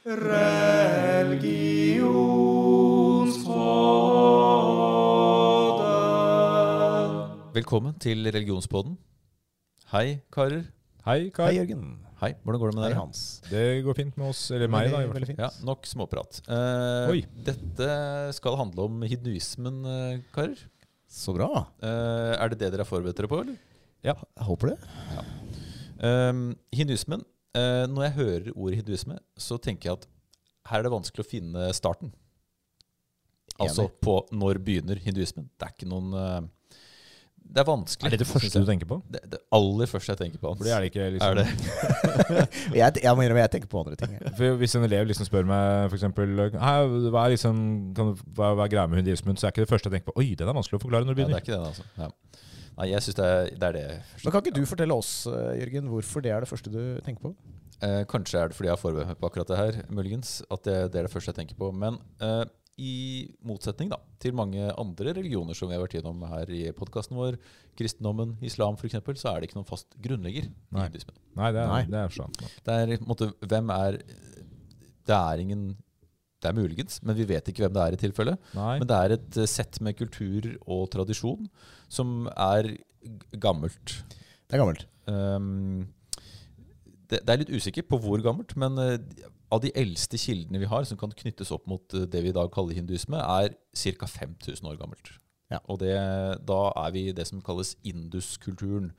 Velkommen til religionspodden. Hei, karer. Hei, Kai. Hei, Jørgen. Hei, hvordan går det med Hei. Hans. Det går fint med oss, eller meg, da. i hvert fall. Ja, Nok småprat. Eh, Oi. Dette skal handle om hinduismen, eh, karer. Så bra. Eh, er det det dere har forberedt dere på, eller? Jeg håper det. Hinduismen eh, Når jeg hører ordet hinduisme, så tenker jeg at her er det vanskelig å finne starten. Altså Enig. på når begynner hinduismen. Det er ikke noen eh, Det er vanskelig. Er det det første du tenker på? Det, det aller første jeg tenker på. For det er det ikke liksom Er det? Jeg, jeg må innrømme jeg tenker på andre ting. For Hvis en elev liksom spør meg f.eks.: hva er, liksom, hva, hva er greia med hinduismen, så er ikke det første jeg tenker på Oi, den er vanskelig å forklare når du Ja, det er ikke det, altså. Ja. Nei, jeg syns det, er- det er det første. Men Kan ikke du fortelle oss, eh, Jørgen, hvorfor det er det første du tenker på? Eh, kanskje er det fordi jeg har forberedt meg på akkurat det her, muligens. At det, det er det første jeg tenker på. Men eh, i motsetning da, til mange andre religioner som vi har vært gjennom her i podkasten vår, kristendommen, islam f.eks., så er det ikke noen fast grunnlegger Nei. Nei, det er, Nei. det er sant. Det er måte Hvem er Det er ingen Det er muligens, men vi vet ikke hvem det er i tilfelle. Nei. Men det er et eh, sett med kultur og tradisjon som er gammelt. Det er gammelt. Um, det, det er litt usikkert på hvor gammelt, men eh, av de eldste kildene vi har som kan knyttes opp mot eh, det vi i dag kaller hinduisme, er ca. 5000 år gammelt. Ja. Og det, da er vi i det som kalles induskulturen.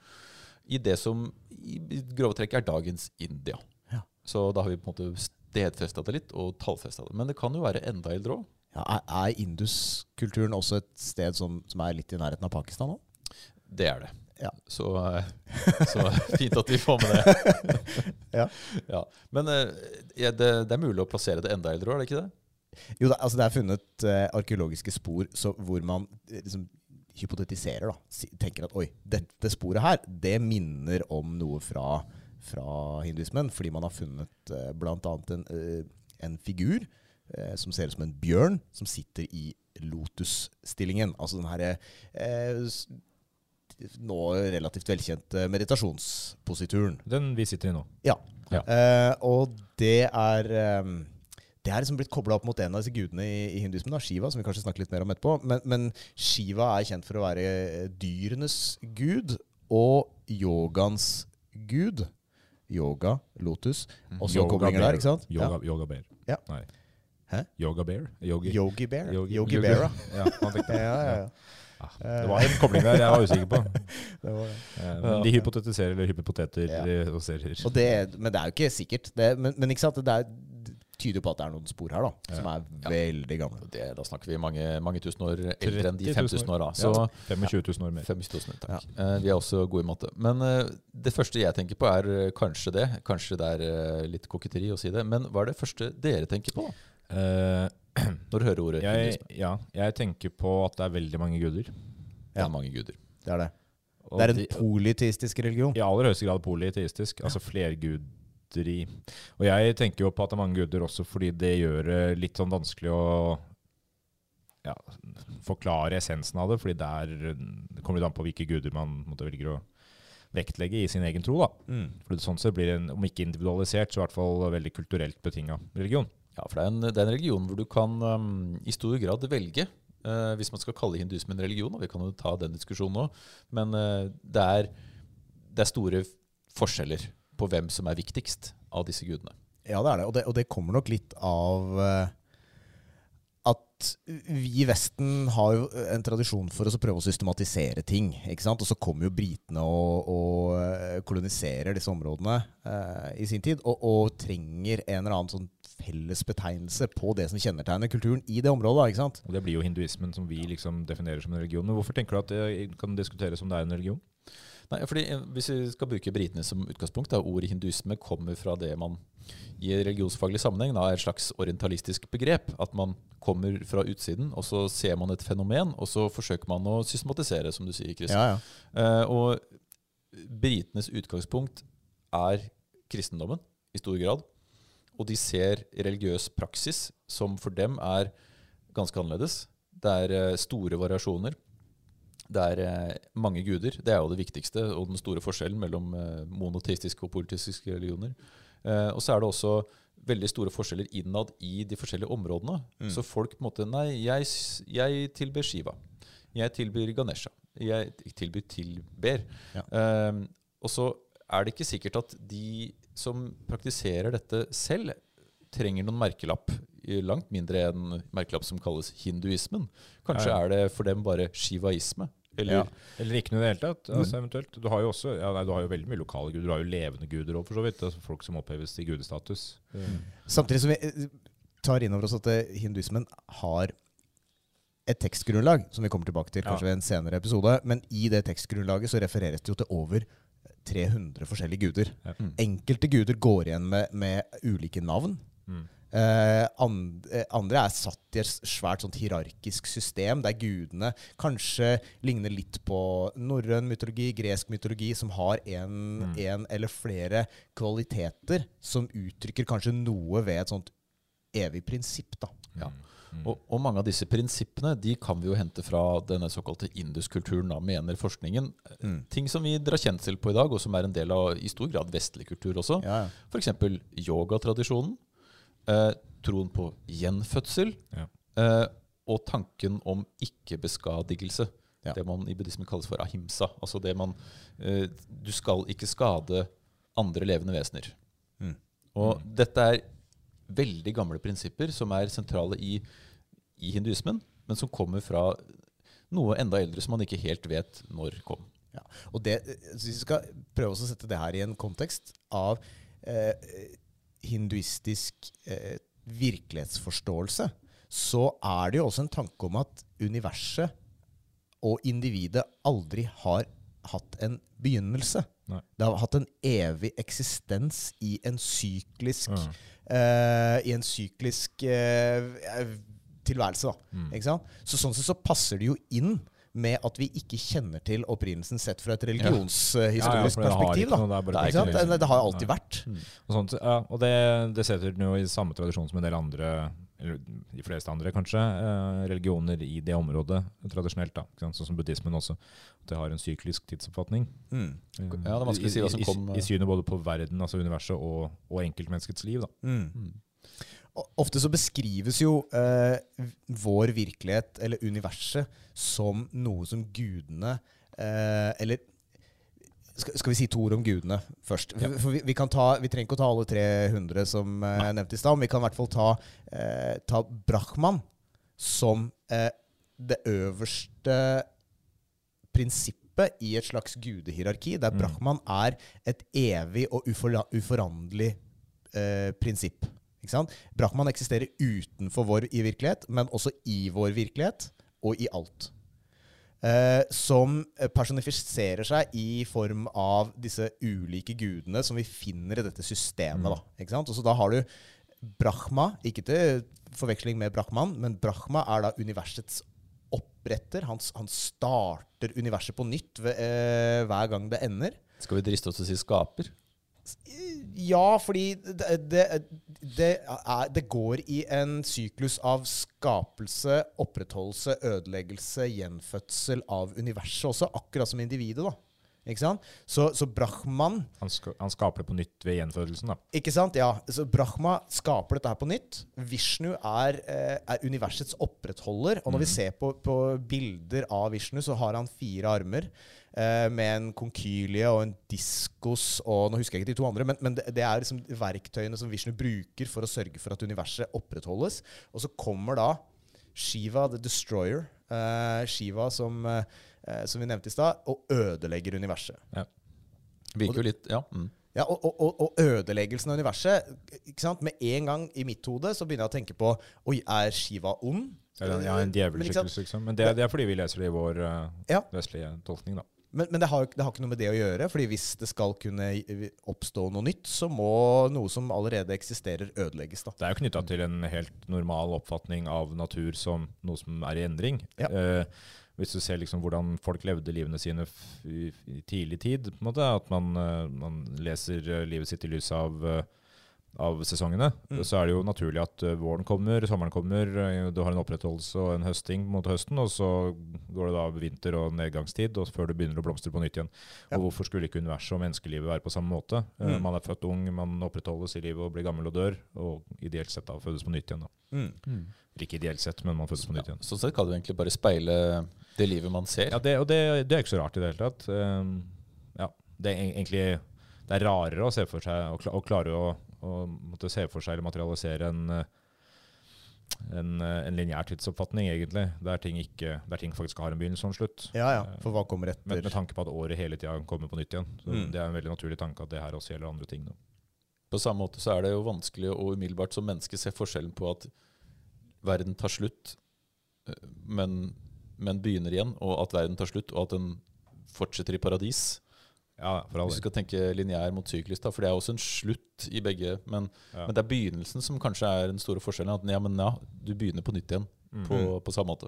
I det som i i grove trekk er dagens India. Ja. Så da har vi på en måte stedfesta det litt og tallfesta det. Men det kan jo være enda eldre òg. Ja, er, induskulturen også et sted som, som er litt i nærheten av Pakistan òg? Det er det. Ja. Så, eh, så fint at vi får med det. Ja. Ja. Men eh, ja, det, det er mulig å plassere det enda eldre, er det ikke det? Jo, det, altså det er funnet uh, arkeologiske spor så, hvor man liksom hypotetiserer, da. Tenker at oi, dette sporet her, det minner om noe fra, fra hinduismen. Fordi man har funnet eh, annet en, eh, en figur eh, som ser ut som en bjørn, som sitter i lotusstillingen. Altså den herre eh, nå relativt velkjente meditasjonsposituren. Den vi sitter i nå. Ja. Ja. Eh, og det er eh, Det er liksom blitt kobla opp mot en av disse gudene i, i hinduismen, da, Shiva, som vi kanskje snakker litt mer om etterpå. Men, men Shiva er kjent for å være dyrenes gud og yogaens gud. Yoga, lotus. og så koblinger der, ikke sant? Yoga, yoga bear. Ja. Nei. Hæ? Yoga bear? Yogi. Yogi bear. Yogi- Yogi, Yogi- bear. Ja, Ja, ja, ja. Ja, det var en kobling der jeg var usikker på. Det var det. Eh, De hypotetiserer eller hypoteter Ja. eh, og serier. Og det, men det er jo ikke sikkert. Det, men, men ikke sant? Det, er, tyder på at det er noen spor her da, som er veldig gamle. det? Da snakker vi mange, mange tusen år eldre enn de 30 000 5000 år. Da. Så ja, 25 000 år mer. 25 000, takk. Eh, vi er også gode i matte. Men uh, det første jeg tenker på, er uh, kanskje det. Kanskje det er litt koketteri å si det. Men hva er det første dere tenker på da, Eh, når du hører ordet jeg, ja, jeg tenker på at det er veldig mange guder. Det er mange guder. Det er det. Og Det er en de- politistisk religion. I aller høyeste grad politistisk. altså flerguderi. Og jeg tenker jo på at det er mange guder også fordi det gjør det litt sånn vanskelig å ja, forklare essensen av det, fordi der er, det kommer det an på hvilke guder man måtte velger å vektlegge i sin egen tro. da. Mm. For sånn sett blir det en, om ikke individualisert, så i hvert fall veldig kulturelt betinga religion. Ja, for det er, en, det er en religion hvor du kan um, i stor grad velge. uh, hvis man skal kalle hinduisme en religion, og vi kan jo ta den diskusjonen nå. Men uh, det, er, det er store forskjeller på hvem som er viktigst av disse gudene. Ja, det er det. Og det, og det kommer nok litt av eh, at vi i Vesten har jo en tradisjon for å prøve å systematisere ting. ikke sant? Og så kommer jo britene og, og eh, koloniserer disse områdene eh, i sin tid, og, og trenger en eller annen sånn felles betegnelse på det som kjennetegner kulturen i det området. ikke sant? Og det blir jo hinduismen som vi liksom definerer som en religion. Men hvorfor tenker du at det kan diskuteres om det er en religion? Nei, fordi eh, Hvis vi skal bruke britene som utgangspunkt, da, ordet hinduisme kommer fra det man i religionsfaglig sammenheng da, er et slags orientalistisk begrep. At man kommer fra utsiden, og så ser man et fenomen, og så forsøker man å systematisere, som du sier, Chris. Ja, ja. Eh, og britenes utgangspunkt er kristendommen i stor grad. Og de ser religiøs praksis som for dem er ganske annerledes. Det er eh, store variasjoner. Det er eh, mange guder. Det er jo det viktigste og den store forskjellen mellom eh, monoteistiske og politistiske religioner. Eh, og så er det også veldig store forskjeller innad i de forskjellige områdene. Mm. Så folk på en måte Nei, jeg, jeg tilber Shiva. Jeg tilbyr Ganesha. Jeg tilbyr tilber. Ja. Um, og så er det ikke sikkert at de som praktiserer dette selv, trenger noen merkelapp. Langt mindre enn merkelapp som kalles hinduismen. Kanskje Ja, ja. er det for dem bare shivaisme. Eller Ja. Eller ikke noe i det hele tatt. Altså, eventuelt. Du har jo også ja, nei, du har jo veldig mye lokale guder. Du har jo levende guder òg, for så vidt. Altså, folk som oppheves til gudestatus. Samtidig som vi eh, tar inn over oss at eh, hinduismen har et tekstgrunnlag, som vi kommer tilbake til kanskje Ja. ved en senere episode. Men i det tekstgrunnlaget så refereres det jo til over 300 forskjellige guder. Ja. Mm. Enkelte guder går igjen med, med ulike navn. Mm. Eh, and, eh, andre er satt i et svært sånt hierarkisk system, der gudene kanskje ligner litt på norrøn mytologi, gresk mytologi, som har en, Mm. en eller flere kvaliteter som uttrykker kanskje noe ved et sånt evig prinsipp. da. Ja. Mm. Og, og mange av disse prinsippene de kan vi jo hente fra denne såkalte induskulturen, mener forskningen. Mm. Ting som vi drar kjensel på i dag, og som er en del av i stor grad vestlig kultur også. Ja, ja. F.eks. yogatradisjonen, eh, troen på gjenfødsel, Ja. eh, og tanken om ikke-beskadigelse. Ja. Det man i buddhismen kalles for ahimsa. Altså det man eh, Du skal ikke skade andre levende vesener. Mm. Og dette er veldig gamle prinsipper som er sentrale i, i hinduismen, men som kommer fra noe enda eldre som man ikke helt vet når kom. Ja. Og det, så vi skal prøve å sette det her i en kontekst av eh, hinduistisk eh, virkelighetsforståelse, så er det jo også en tanke om at universet og individet aldri har hatt en begynnelse. Nei. Det har hatt en evig eksistens i en syklisk, Ja. eh, i en syklisk eh, tilværelse. Mm. Så sånn sett så passer det jo inn med at vi ikke kjenner til opprinnelsen sett fra et religionshistorisk Ja, ja, perspektiv. det har det bare Det Ikke ikke Det, det har alltid vært. Og, sånt, ja, og det, det setter den jo i samme tradisjon som en del andre, eller de fleste andre kanskje, eh, religioner i det området tradisjonelt. da. Sånn som buddhismen også. At det har en syklisk tidsoppfatning. Mm. Eh, Ja, det er vanskelig å si hva som i, kom, I, I synet både på verden, altså universet, og, og enkeltmenneskets liv. da. Mm. Ofte så beskrives jo eh, vår virkelighet, eller universet, som noe som gudene eh, Eller skal, skal vi si to ord om gudene først? Ja. For, vi, vi, kan ta, vi trenger ikke å ta alle 300 som eh, jeg nevnte i stad, men vi kan i hvert fall ta, eh, ta Brahman som eh, det øverste prinsippet i et slags gudehierarki, der Mm. Brahman er et evig og uforla- uforanderlig eh, prinsipp. Brahman eksisterer utenfor vår i virkelighet, men også i vår virkelighet og i alt. Eh, som personifiserer seg i form av disse ulike gudene som vi finner i dette systemet. Da, ikke sant? Og så da har du Brahma, ikke til forveksling med Brahman, men Brahma er da universets oppretter. Han, han starter universet på nytt ved, eh, hver gang det ender. Skal vi driste oss til å si skaper? Ja, fordi det, det, det, er, det går i en syklus av skapelse, opprettholdelse, ødeleggelse, gjenfødsel av universet også, akkurat som individet. da. Ikke sant? Så, så Brahman Han, ska, han skaper det på nytt ved gjenfødelsen. da. Ikke sant? Ja. Så Brahma skaper dette her på nytt. Vishnu er, eh, er universets opprettholder. Og når vi ser på, på bilder av Vishnu, så har han fire armer. Eh, med en konkylie og en diskos og Nå husker jeg ikke de to andre, men, men det, det er liksom verktøyene som Vishnu bruker for å sørge for at universet opprettholdes. Og så kommer da Shiva the Destroyer, uh, Shiva som, uh, som vi nevnte i stad, og ødelegger universet. Virker jo litt Ja. Mm. Ja, og, og, og, ødeleggelsen av universet ikke sant? Med en gang i mitt hode så begynner jeg å tenke på Oi, er Shiva ond? Ja, en djevelskikkelse, liksom. Men det, det er fordi vi leser det i vår uh, Ja. vestlige tolkning. da. Men, men det, har, det har ikke noe med det å gjøre. Fordi hvis det skal kunne oppstå noe nytt, så må noe som allerede eksisterer, ødelegges. da. Det er jo knytta til en helt normal oppfatning av natur som noe som er i endring. Ja. Eh, hvis du ser liksom hvordan folk levde livene sine i, tidlig tid, på en måte, at man, eh, man leser eh, livet sitt i lys av eh, av sesongene, Mm. så er det jo naturlig at eh, våren kommer, sommeren kommer, eh, du har en opprettholdelse og en høsting mot høsten, og så går det da vinter og nedgangstid og før det begynner å blomstre på nytt igjen. Ja. Og hvorfor skulle ikke universet og menneskelivet være på samme måte? Eh, Mm. Man er født ung, man opprettholdes i livet og blir gammel og dør, og ideelt sett da fødes på nytt igjen. da. Mm. Eller Ikke ideelt sett, men man fødes på nytt Ja, igjen. sånn sett kan du egentlig bare speile det livet man ser. Ja, det, og det, det er ikke så rart i det hele tatt. Um, ja, det er egentlig det er rarere å se for seg og å klare å, å måtte se for seg eller materialisere en, eh, en, eh, en lineær tidsoppfatning, egentlig, der ting, ikke, der ting faktisk har en begynnelse og en slutt. Ja, ja. For hva kommer etter? Med, med tanke på at året hele tida kommer på nytt igjen. Så Mm. Det er en veldig naturlig tanke at det her også gjelder andre ting. Da. På samme måte så er det jo vanskelig å umiddelbart som menneske se forskjellen på at verden tar slutt, eh, men, men begynner igjen, og at verden tar slutt, og at den fortsetter i paradis. Ja, for Hvis du skal tenke lineær mot syklist, da, for det er også en slutt i begge. Men, Ja. men det er begynnelsen som kanskje er den store forskjellen. At ja, men ja, du begynner på nytt igjen Mm. på, på samme måte.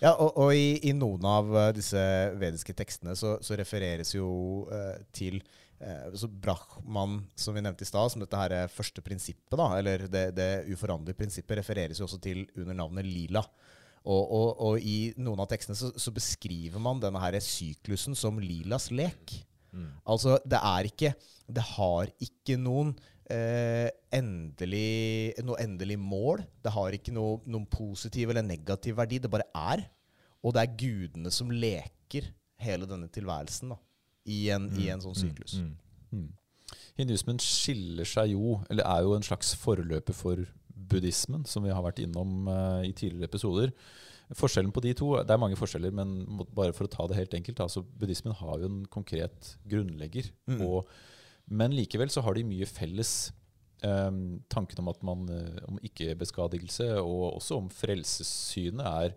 Ja, og, og i, i noen av eh, disse vediske tekstene så, så refereres jo eh, til eh, så Brahman, som vi nevnte i stad, som dette her er første prinsippet, da, eller det, det uforanderlige prinsippet, refereres jo også til under navnet lila. Og, og, og i noen av tekstene så, så beskriver man denne her syklusen som lilas lek. Mm. Altså, det er ikke Det har ikke noen eh, endelig, noe endelig mål. Det har ikke noe, noen positiv eller negativ verdi. Det bare er. Og det er gudene som leker hele denne tilværelsen da, i, en, i en sånn syklus. Mm. Mm. Hinduismen skiller seg jo, eller er jo en slags forløper for buddhismen, som vi har vært innom uh, i tidligere episoder. Forskjellen på de to, Det er mange forskjeller, men bare for å ta det helt enkelt. Altså, buddhismen har jo en konkret grunnlegger. Mm. Og, men likevel så har de mye felles. Um, tanken om at man eh, om ikke-beskadigelse og også om frelsessynet er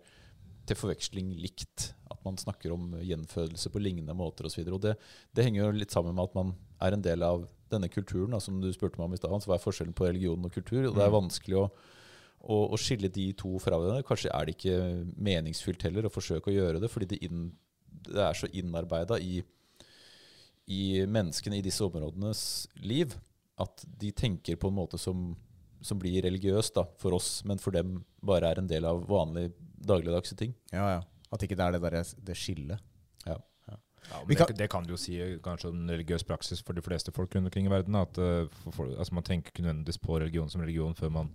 til forveksling likt. At man snakker om gjenfødelse på lignende måter osv. Det, det henger jo litt sammen med at man er en del av denne kulturen, da, som du spurte meg om i stad. Hans, Hva er forskjellen på religion og kultur? Og det er Mm. vanskelig å, å, å skille de to fra hverandre. Kanskje er det ikke meningsfylt heller å forsøke å gjøre det, fordi det, inn, det er så innarbeida i, i menneskene i disse områdenes liv at de tenker på en måte som, som blir religiøs da, for oss, men for dem bare er en del av vanlige dagligdagse ting. Ja, ja. At ikke det er det, der, det skillet. Ja, men kan- det, det kan du jo si eh, kanskje om religiøs praksis for de fleste folk rundt omkring i verden. At for, for, altså Man tenker ikke nødvendigvis på religion som religion før, man,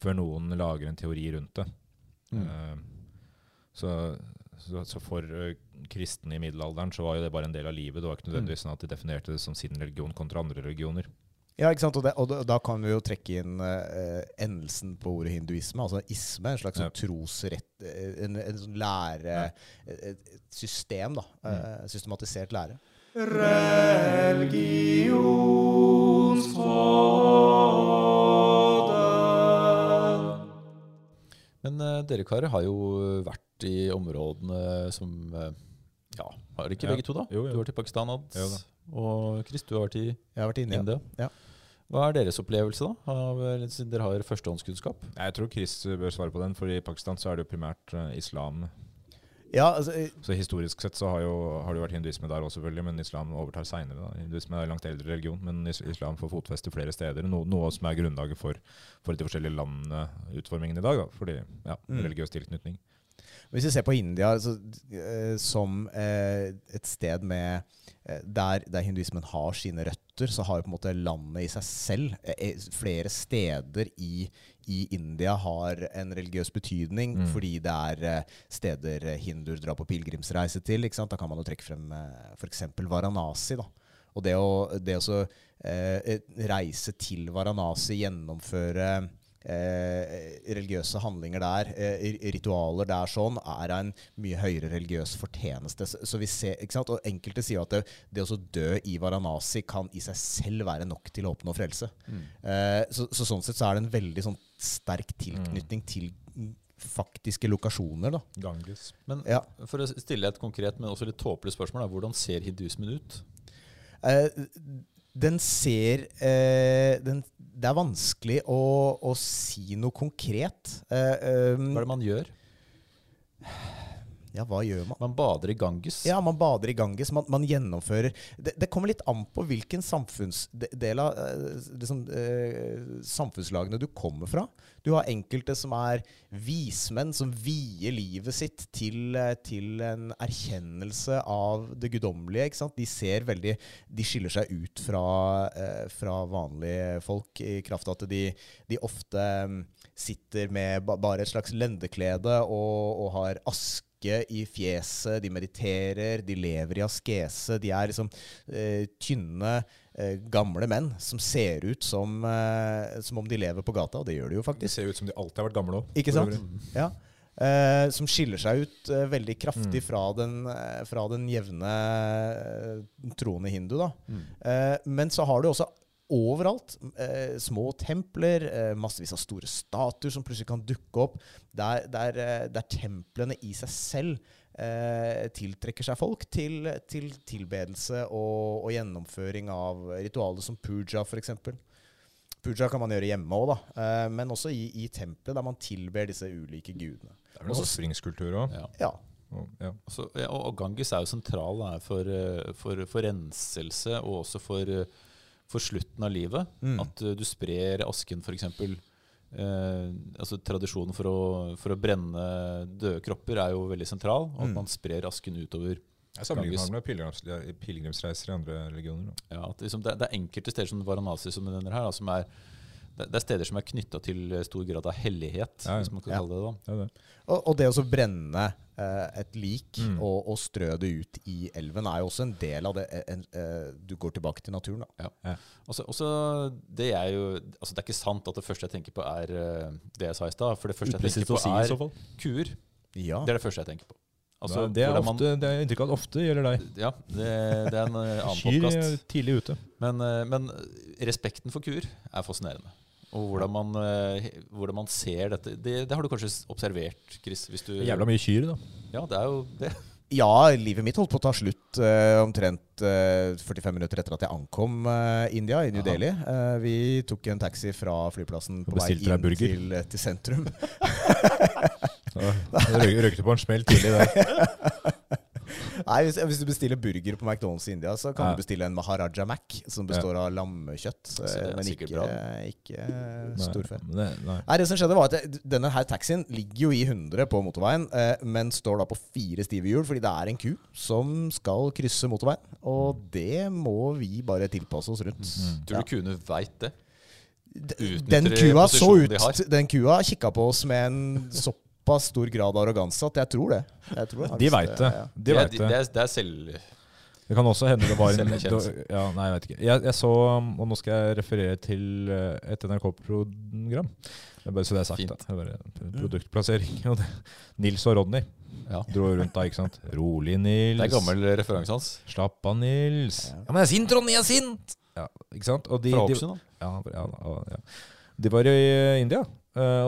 før noen lager en teori rundt det. Mm. Uh, så, så, så for eh, kristne i middelalderen så var jo det bare en del av livet. Det var ikke nødvendigvis sånn at de definerte det som sin religion kontra andre religioner. Ja, ikke sant? Og, det, og da, kan vi jo trekke inn uh, endelsen på ordet hinduisme, altså isme. En slags Ja. sånn trosrett En, en sånn lære Ja. et, system, da. eh, systematisert lære. Men dere karer har jo vært i områdene som eh, Ja, har ikke Ja. begge to, da? Jo, jo. Du har vært i Pakistan, Ads, Jo og Chris, du har vært i Jeg har vært inne, India. Ja. Hva er deres opplevelse, da? Av, siden dere har førstehåndskunnskap? Jeg tror Chris bør svare på den, for i Pakistan så er det jo primært eh, islam. Ja, altså, eh, Så historisk sett så har, jo, har det jo vært hinduisme der også, selvfølgelig, men islam overtar seinere. Hinduisme er en langt eldre religion, men islam får fotfeste flere steder. No, noe som er grunnlaget for, for de forskjellige landene, utformingen i dag. Da, fordi ja, Mm. religiøs tilknytning. Hvis vi ser på India så, eh, som eh, et sted med der, der hinduismen har sine røtter, så har jo på en måte landet i seg selv Flere steder i, i India har en religiøs betydning Mm. fordi det er eh, steder eh, hinduer drar på pilegrimsreise til. Da kan man jo trekke frem eh, f.eks. Varanasi. da. Og det å, det å så, eh, reise til Varanasi, gjennomføre eh, religiøse handlinger der, eh, ritualer der sånn, er av en mye høyere religiøs fortjeneste. Så, vi ser, ikke sant? Og enkelte sier at det, det å dø i Varanasi kan i seg selv være nok til å oppnå frelse. Eh, så, så sånn sett så er det en veldig sånn sterk tilknytning til mm, faktiske lokasjoner. da. Ganges. Men Ja. for å stille et konkret, men også litt tåpelig spørsmål, da. hvordan ser hinduismen ut? Eh, den ser eh, den, Det er vanskelig å, å si noe konkret. Eh, um, Hva er det man gjør? Ja, hva gjør man? Man bader i Ganges. Ja, man bader i Ganges. Man, man gjennomfører det, det kommer litt an på hvilken samfunnsdel av liksom, eh, samfunnslagene du kommer fra. Du har enkelte som er vismenn, som vier livet sitt til, eh, til en erkjennelse av det guddommelige. De ser veldig De skiller seg ut fra, eh, fra vanlige folk i kraft av at de, de ofte mm, sitter med bare et slags lendeklede og, og har aske i fjeset, de mediterer, de lever i askese. De er liksom eh, tynne, eh, gamle menn som ser ut som, eh, som om de lever på gata, og det gjør de jo faktisk. De ser ut som de alltid har vært gamle òg. Ikke sant? Ja. Eh, som skiller seg ut eh, veldig kraftig Mm. fra, den, eh, fra den jevne troende hindu. Da. Mm. Eh, men så har du også overalt eh, små templer, eh, massevis av store statuer som plutselig kan dukke opp, der, der, eh, der templene i seg selv eh, tiltrekker seg folk til, til tilbedelse og, og gjennomføring av ritualer som puja, f.eks. Puja kan man gjøre hjemme òg, eh, men også i, i tempelet, der man tilber disse ulike gudene. Det er vel Også- ofringskultur òg. Ja. Ja, Ja. Så, ja, og og Ganges er jo sentral for, eh, for, for renselse og også for, eh, for slutten av livet. Mm. At eh, du sprer asken, f.eks. Eh, altså Tradisjonen for å, for å brenne døde kropper er jo veldig sentral. Og at Mm. man sprer asken utover. Jeg sammenligner med pilegrims, pilegrimsreiser i andre religioner. Da. Ja, at liksom det, det er enkelte steder som Varanasi som denne her, da, som er, det, det er steder som er knytta til stor grad av hellighet, Ja, ja. hvis man kan Ja. kalle det det. da. Det det. Og, og det å brenne et lik Mm. og, og strø det ut i elven er jo også en del av det. En, en, du går tilbake til naturen, da. Også, også det er jo altså Det er ikke sant at det første jeg tenker på, er eh, det jeg sa i stad. For det første jeg tenker på, er kuer. Ja. Det er det første jeg tenker på. Altså, det, er ofte, man- det er inntrykk av at ofte gjelder deg. Ja, det, det er en eh, annen podkast. tidlig ute. Men, eh, men respekten for kuer er fascinerende. Og hvordan man, eh, hvordan man ser dette det, det har du kanskje observert, Chris? Hvis du, jævla mye kyr, da. Ja, det er jo det. Ja, livet mitt holdt på å ta slutt eh, omtrent eh, 45 minutter etter at jeg ankom eh, India, i New Aha. Delhi. Eh, vi tok en taxi fra flyplassen på vei inn til, eh, til sentrum. Så røy- Røykte på en smell tidlig der. Nei, hvis, hvis du bestiller burger på McDonald's i India, så kan Ja. du bestille en Maharaja Mac, som består av lammekjøtt, Så det eh, men ikke, bra. ikke eh, storfe. Nei, det- nei. Nei, det som skjedde var at Denne her taxien ligger jo i 100 på motorveien, eh, men står da på fire stive hjul, fordi det er en ku som skal krysse motorveien. Og det må vi bare tilpasse oss rundt. Mm. Tror du kuene veit det? Den kua så ut, de Den kua kikka på oss med en såpass stor grad av arroganse at jeg tror det. Jeg tror det. De veit det. ja. De det, vet det, det. er, det er selv... Det kan også hende det var en ja, Nei, jeg vet ikke. Jeg, jeg så, og nå skal jeg referere til eh, et NRK-program. Det er Bare så det er sagt, Fint. da. Det er bare produktplassering. Og det. Nils og Ronny Ja. dro rundt da, ikke sant. Rolig, Nils. Det er gammel referanse hans. Slapp av, Nils. Ja. Ja, men jeg er sint, Ronny, jeg er sint! Ja, ikke sant? Og de, Fra de, da. ja, ja, ja, ja. De var i eh, India,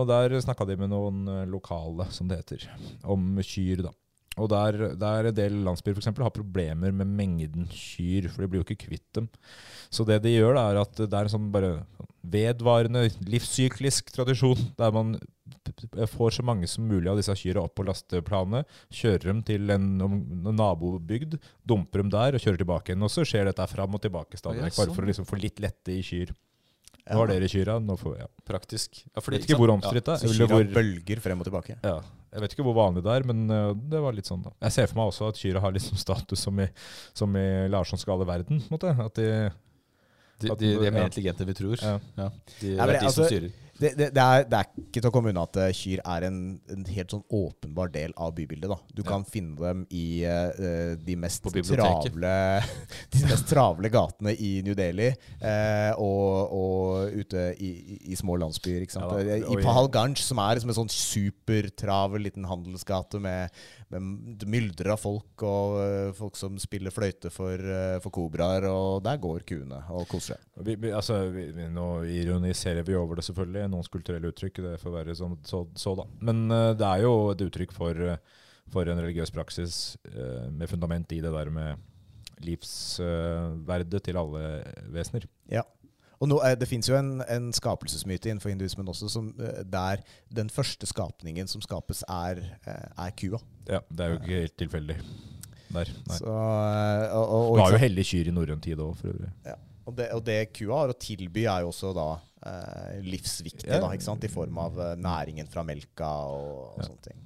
og der snakka de med noen eh, lokale, som det heter, om kyr. da. Og der, der en del landsbyer for eksempel, har problemer med mengden kyr, for de blir jo ikke kvitt dem. Så det de gjør, da, er at det er en sånn bare vedvarende livssyklisk tradisjon, der man får så mange som mulig av disse kyrne opp på lasteplanet, kjører dem til en, en nabobygd, dumper dem der og kjører tilbake igjen. Og så skjer dette fram og tilbake stadig bare sånn. for å liksom få litt lette i kyr. Nå har dere kyra. Nå får, ja. Praktisk. Ja, fordi, Vet ikke hvor omstridt det er. kyra hvor- bølger frem og tilbake. ja. Jeg vet ikke hvor vanlig det er, men øh, det var litt sånn, da. Jeg ser for meg også at kyra har liksom status som i, som i Larssons gale verden. på en måte. At de, de, de, de er mer intelligente enn vi tror. ja. Ja. De, Ja, det er de som altså- styrer. Det, det, det, er, det er ikke til å komme unna at eh, kyr er en, en helt sånn åpenbar del av bybildet. da. Du Ja. kan finne dem i uh, de mest travle De mest travle gatene i New Delhi uh, og, og ute i, i, i små landsbyer. ikke sant? Ja I Pahal i- Pahalganj, som er liksom en sånn supertravel liten handelsgate med, med myldrer av folk, og uh, folk som spiller fløyte for, uh, for kobraer, og der går kuene og koser seg. Vi, vi, altså, vi, nå ironiserer vi over det, selvfølgelig. Noens kulturelle uttrykk. Det får være sånn, så, så, da. Men øh, det er jo et uttrykk for, øh, for en religiøs praksis øh, med fundament i det der med livsverdet til alle vesener. Ja. Og nå, eh, det fins jo en, en skapelsesmyte innenfor hinduismen også, som, eh, der den første skapningen som skapes, er, eh, er kua. Ja, det er jo ikke helt tilfeldig der. Så, eh, og, og, og, var jo hellig kyr i norrøn tid òg, for øvrig. og, det, og det kua har å tilby, er jo også da eh, livsviktig, Ja. da, ikke sant? i form av eh, næringen fra melka og, og Ja. sånne ting.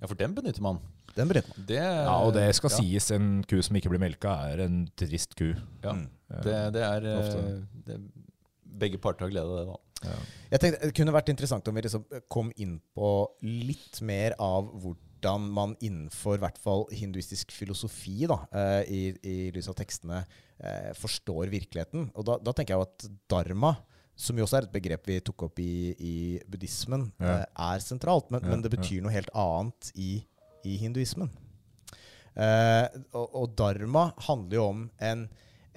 Ja, for den benytter man. Den benytter man. Det, Ja, og det skal ja, sies, en ku som ikke blir melka, er en trist ku. Ja, Mm. det, det er eh, Ofte. det, Begge parter har glede av det, da. Ja. Jeg tenkte Det kunne vært interessant om vi liksom kom inn på litt mer av hvordan man innenfor i hvert fall hinduistisk filosofi, da, eh, i, i lys av tekstene, eh, forstår virkeligheten. Og da, da tenker jeg jo at dharma, som jo også er et begrep vi tok opp i, i buddhismen, Ja. eh, er sentralt. Men, Ja, men det betyr noe helt annet i, i hinduismen. Eh, og, og dharma handler jo om en,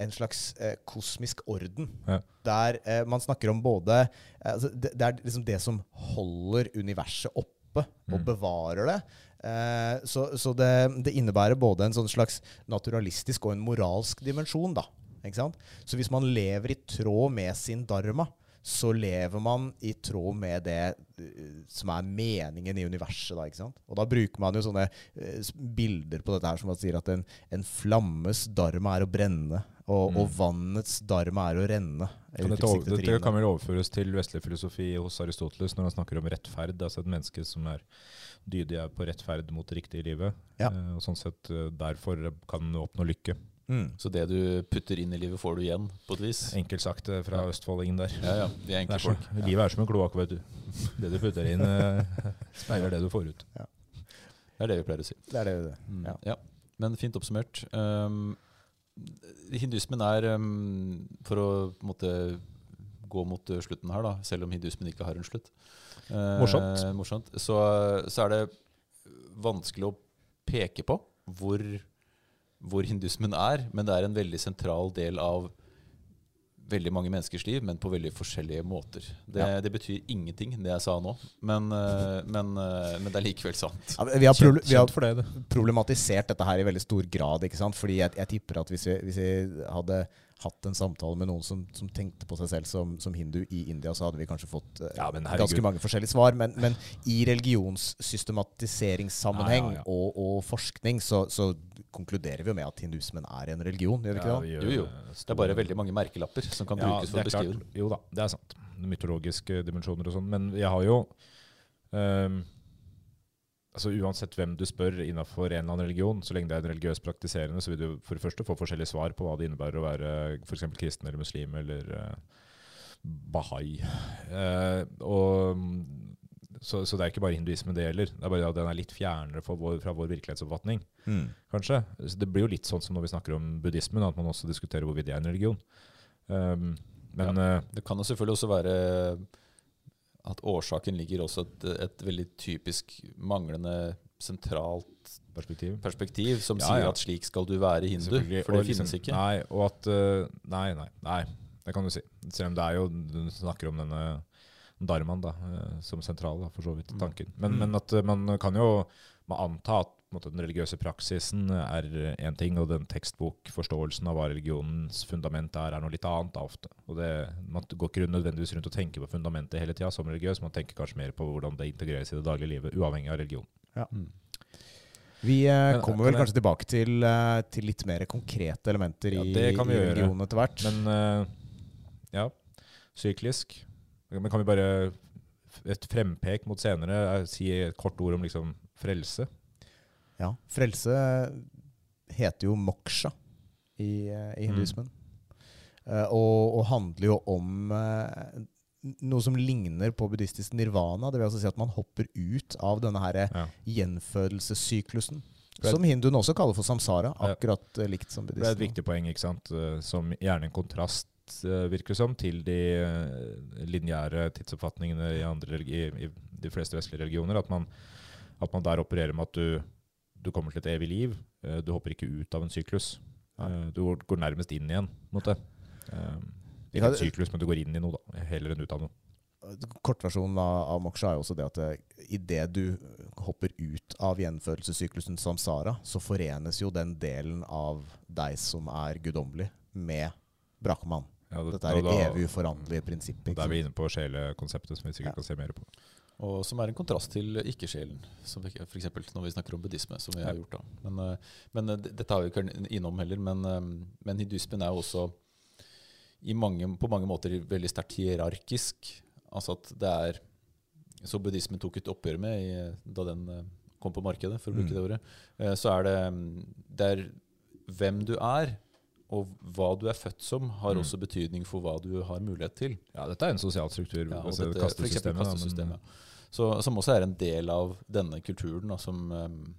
en slags eh, kosmisk orden. Ja. Der eh, man snakker om både eh, altså, det, det er liksom det som holder universet oppe og Mm. bevarer det. Eh, så så det, det innebærer både en sånn slags naturalistisk og en moralsk dimensjon. da. Så hvis man lever i tråd med sin dharma, så lever man i tråd med det eh, som er meningen i universet. Da? Og da bruker man jo sånne eh, bilder på dette her som man sier at en, en flammes dharma er å brenne, og, Mm. og vannets dharma er å renne. Kan dette, dette kan vel overføres til vestlig filosofi hos Aristoteles når han snakker om rettferd. Altså et menneske som er dydig er på rettferd mot det riktige livet. Ja. Eh, og sånn sett derfor kan oppnå lykke. Mm. Så det du putter inn i livet, får du igjen, på et vis. Enkelt sagt fra fra østfoldingen der. Ja, ja. Vi er enkle er så, folk. Livet er som en kloakk, vet du. Det du putter inn, eh, speiler det du får ut. Det er det vi pleier å si. Det er det. det. Mm. Ja. Ja. Men fint oppsummert. Um, hindusmen er, um, for å måtte gå mot uh, slutten her, da, selv om hindusmen ikke har en slutt, uh, Morsomt. morsomt så, så er det vanskelig å peke på hvor, hvor hindusmen er, men det er en veldig sentral del av veldig mange menneskers liv, men på veldig forskjellige måter. Det, Ja. det betyr ingenting, det jeg sa nå, men, uh, men, uh, men det er likevel sant. Ja, vi, har proble- Kjent, vi har problematisert dette her i veldig stor grad. ikke sant? Fordi jeg, jeg tipper at hvis vi, hvis vi hadde hatt en samtale med noen som, som tenkte på seg selv som, som hindu i India, så hadde vi kanskje fått eh, Ja, ganske mange forskjellige svar. Men, men i religionssystematiseringssammenheng Ja, ja, ja. Og, og forskning så, så konkluderer vi jo med at hinduismen er en religion, gjør vi ikke Ja, det? vi gjør, Jo, jo. Det er bare veldig mange merkelapper som kan Ja, brukes for å det beskrive den. Jo da, det er sant. Mytologiske dimensjoner og sånn. Men jeg har jo um, altså Uansett hvem du spør innafor en eller annen religion, så lenge det er en religiøs praktiserende, så vil du for det første få forskjellige svar på hva det innebærer å være f.eks. kristen eller muslim eller uh, bahai. Uh, og, så, så det er ikke bare hinduismen det gjelder. Det er bare at den er litt fjernere fra vår, fra vår virkelighetsoppfatning Mm. kanskje. Så det blir jo litt sånn som når vi snakker om buddhismen, at man også diskuterer hvorvidt det er en religion. Um, men eh, Det kan jo selvfølgelig også være at årsaken ligger også et, et veldig typisk manglende sentralt perspektiv perspektiv som Ja, sier ja. at slik skal du være hindu. For det og liksom- finnes ikke. Nei, og at eh, Nei, nei, nei. Det kan du si. Selv om det er jo Du snakker om denne dharmaen da, eh, som sentral, da, for så vidt, Mm. tanken. Men, Mm. men at eh, man kan jo man anta at måte, den religiøse praksisen er én ting, og den tekstbokforståelsen av hva religionens fundament er, er noe litt annet da, ofte. Og det, Man går ikke nødvendigvis rundt og tenker på fundamentet hele tida som religiøs, man tenker kanskje mer på hvordan det integreres i det daglige livet, uavhengig av religion. Ja. Vi eh, kommer vel kanskje tilbake til, eh, til litt mer konkrete elementer Ja, i, det kan vi i gjøre. religionen etter hvert. Men eh, ja, syklisk. Men kan vi bare et frempek mot senere eh, si et kort ord om liksom frelse? Ja, Frelse heter jo moksha i, eh, i hinduismen. Eh, og, og handler jo om uh, noe som ligner på buddhistisk nirvana. Det vil altså si at man hopper ut av denne her Ja. gjenfødelsessyklusen. Som hinduene også kaller for samsara, akkurat likt som Det er et viktig poeng, ikke sant? som gjerne en kontrast, eh, virker det som, til de eh, lineære tidsoppfatningene i, andre, i, i de fleste vestlige religioner. At man, at man der opererer med at du, du kommer til et evig liv. eh, Du hopper ikke ut av en syklus. Du går- nærmest inn igjen, måte. Ikke en syklus, men du går inn i noe, da. Heller enn ut av noe. Kortversjonen av, av moksha er jo også det at idet du hopper ut av gjenfødelsessyklusen samsara, så forenes jo den delen av deg som er guddommelig, med Brahman. Ja, det- Dette er et evig uforanderlige prinsippet. Da er vi inne på sjelekonseptet, som vi sikkert Ja. kan se mer på. Og som er en kontrast til ikke-sjelen, eksempel når vi snakker om buddhisme. som vi har gjort da. Men, eh, men eh, Dette har vi ikke innom heller, men, eh, men hinduismen er jo også i mange, på mange måter veldig sterkt hierarkisk. Altså at det er Så buddhismen tok et oppgjør med i, da den kom på markedet, for å bruke Mm. det ordet. Så er det, mm, det er hvem du er, og hva du er født som, har Mm. også betydning for hva du har mulighet til. Ja, dette er en sosial struktur. Ja, og altså dette, eksempel kastesystemet. da, Så, som også er en del av denne kulturen, da, som, em,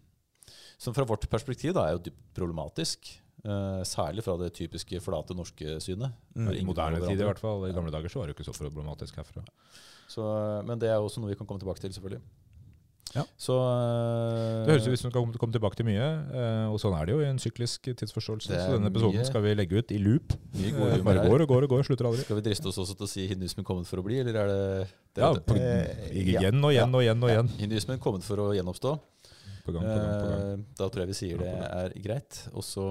som fra vårt perspektiv da, er jo dypt problematisk. Uh, særlig fra det typiske flate norske synet. Mm. Når moderne tid i hvert fall. I gamle dager så var det jo ikke så problematisk herfra. Så, men det er også noe vi kan komme tilbake til, selvfølgelig. Ja. Så uh, Det høres ut som vi kan komme tilbake til mye, uh, og sånn er det jo i en syklisk tidsforståelse. Så denne episoden mye- skal vi legge ut i loop. Eh, Bare går og går og går, slutter aldri. Skal vi driste oss også til å si hinduismen kommet for å bli, eller er det, det Ja, på, igjen og igjen og igjen og igjen Ja. Hinduismen kommet for å gjenoppstå. På gang, på gang, på gang. Eh, Da tror jeg vi sier det er greit. Og så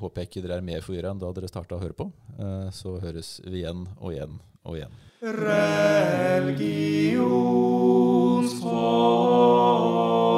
håper jeg ikke dere er mer forvirra enn da dere starta å høre på. Eh, Så høres vi igjen og igjen og igjen. Religionsfolk.